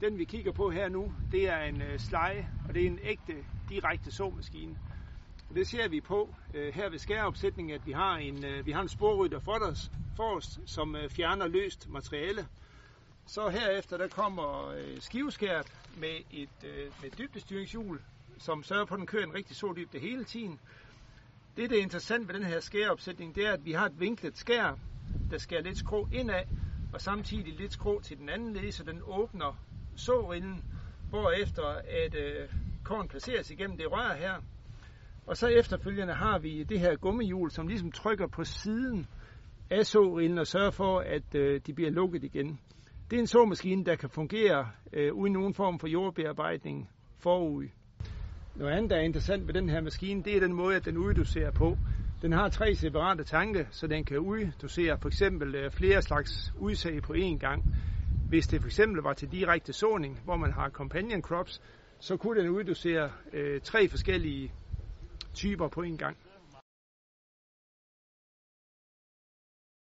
Den vi kigger på her nu, det er en øh, sleje, og det er en ægte direkte såmaskine. Og det ser vi på øh, her ved skæreopsætningen, at vi har en, øh, vi har en sporrytter for os, for os som øh, fjerner løst materiale. Så herefter der kommer øh, skiveskæret med et øh, med dybdestyringshjul, som sørger på, at den kører en rigtig så dybde hele tiden. Det, der er interessant ved den her skæreopsætning, det er, at vi har et vinklet skær, der skærer lidt skrå indad, og samtidig lidt skrå til den anden led, så den åbner sårillen, hvorefter at øh, korn placeres igennem det rør her. Og så efterfølgende har vi det her gummihjul, som ligesom trykker på siden af sårillen og sørger for, at øh, de bliver lukket igen. Det er en såmaskine, der kan fungere øh, uden nogen form for jordbearbejdning forud. Noget andet, der er interessant ved den her maskine, det er den måde, at den uddoserer på. Den har tre separate tanke, så den kan uddosere for eksempel øh, flere slags udsag på én gang. Hvis det for eksempel var til direkte såning, hvor man har companion crops, så kunne den uddosere øh, tre forskellige typer på én gang.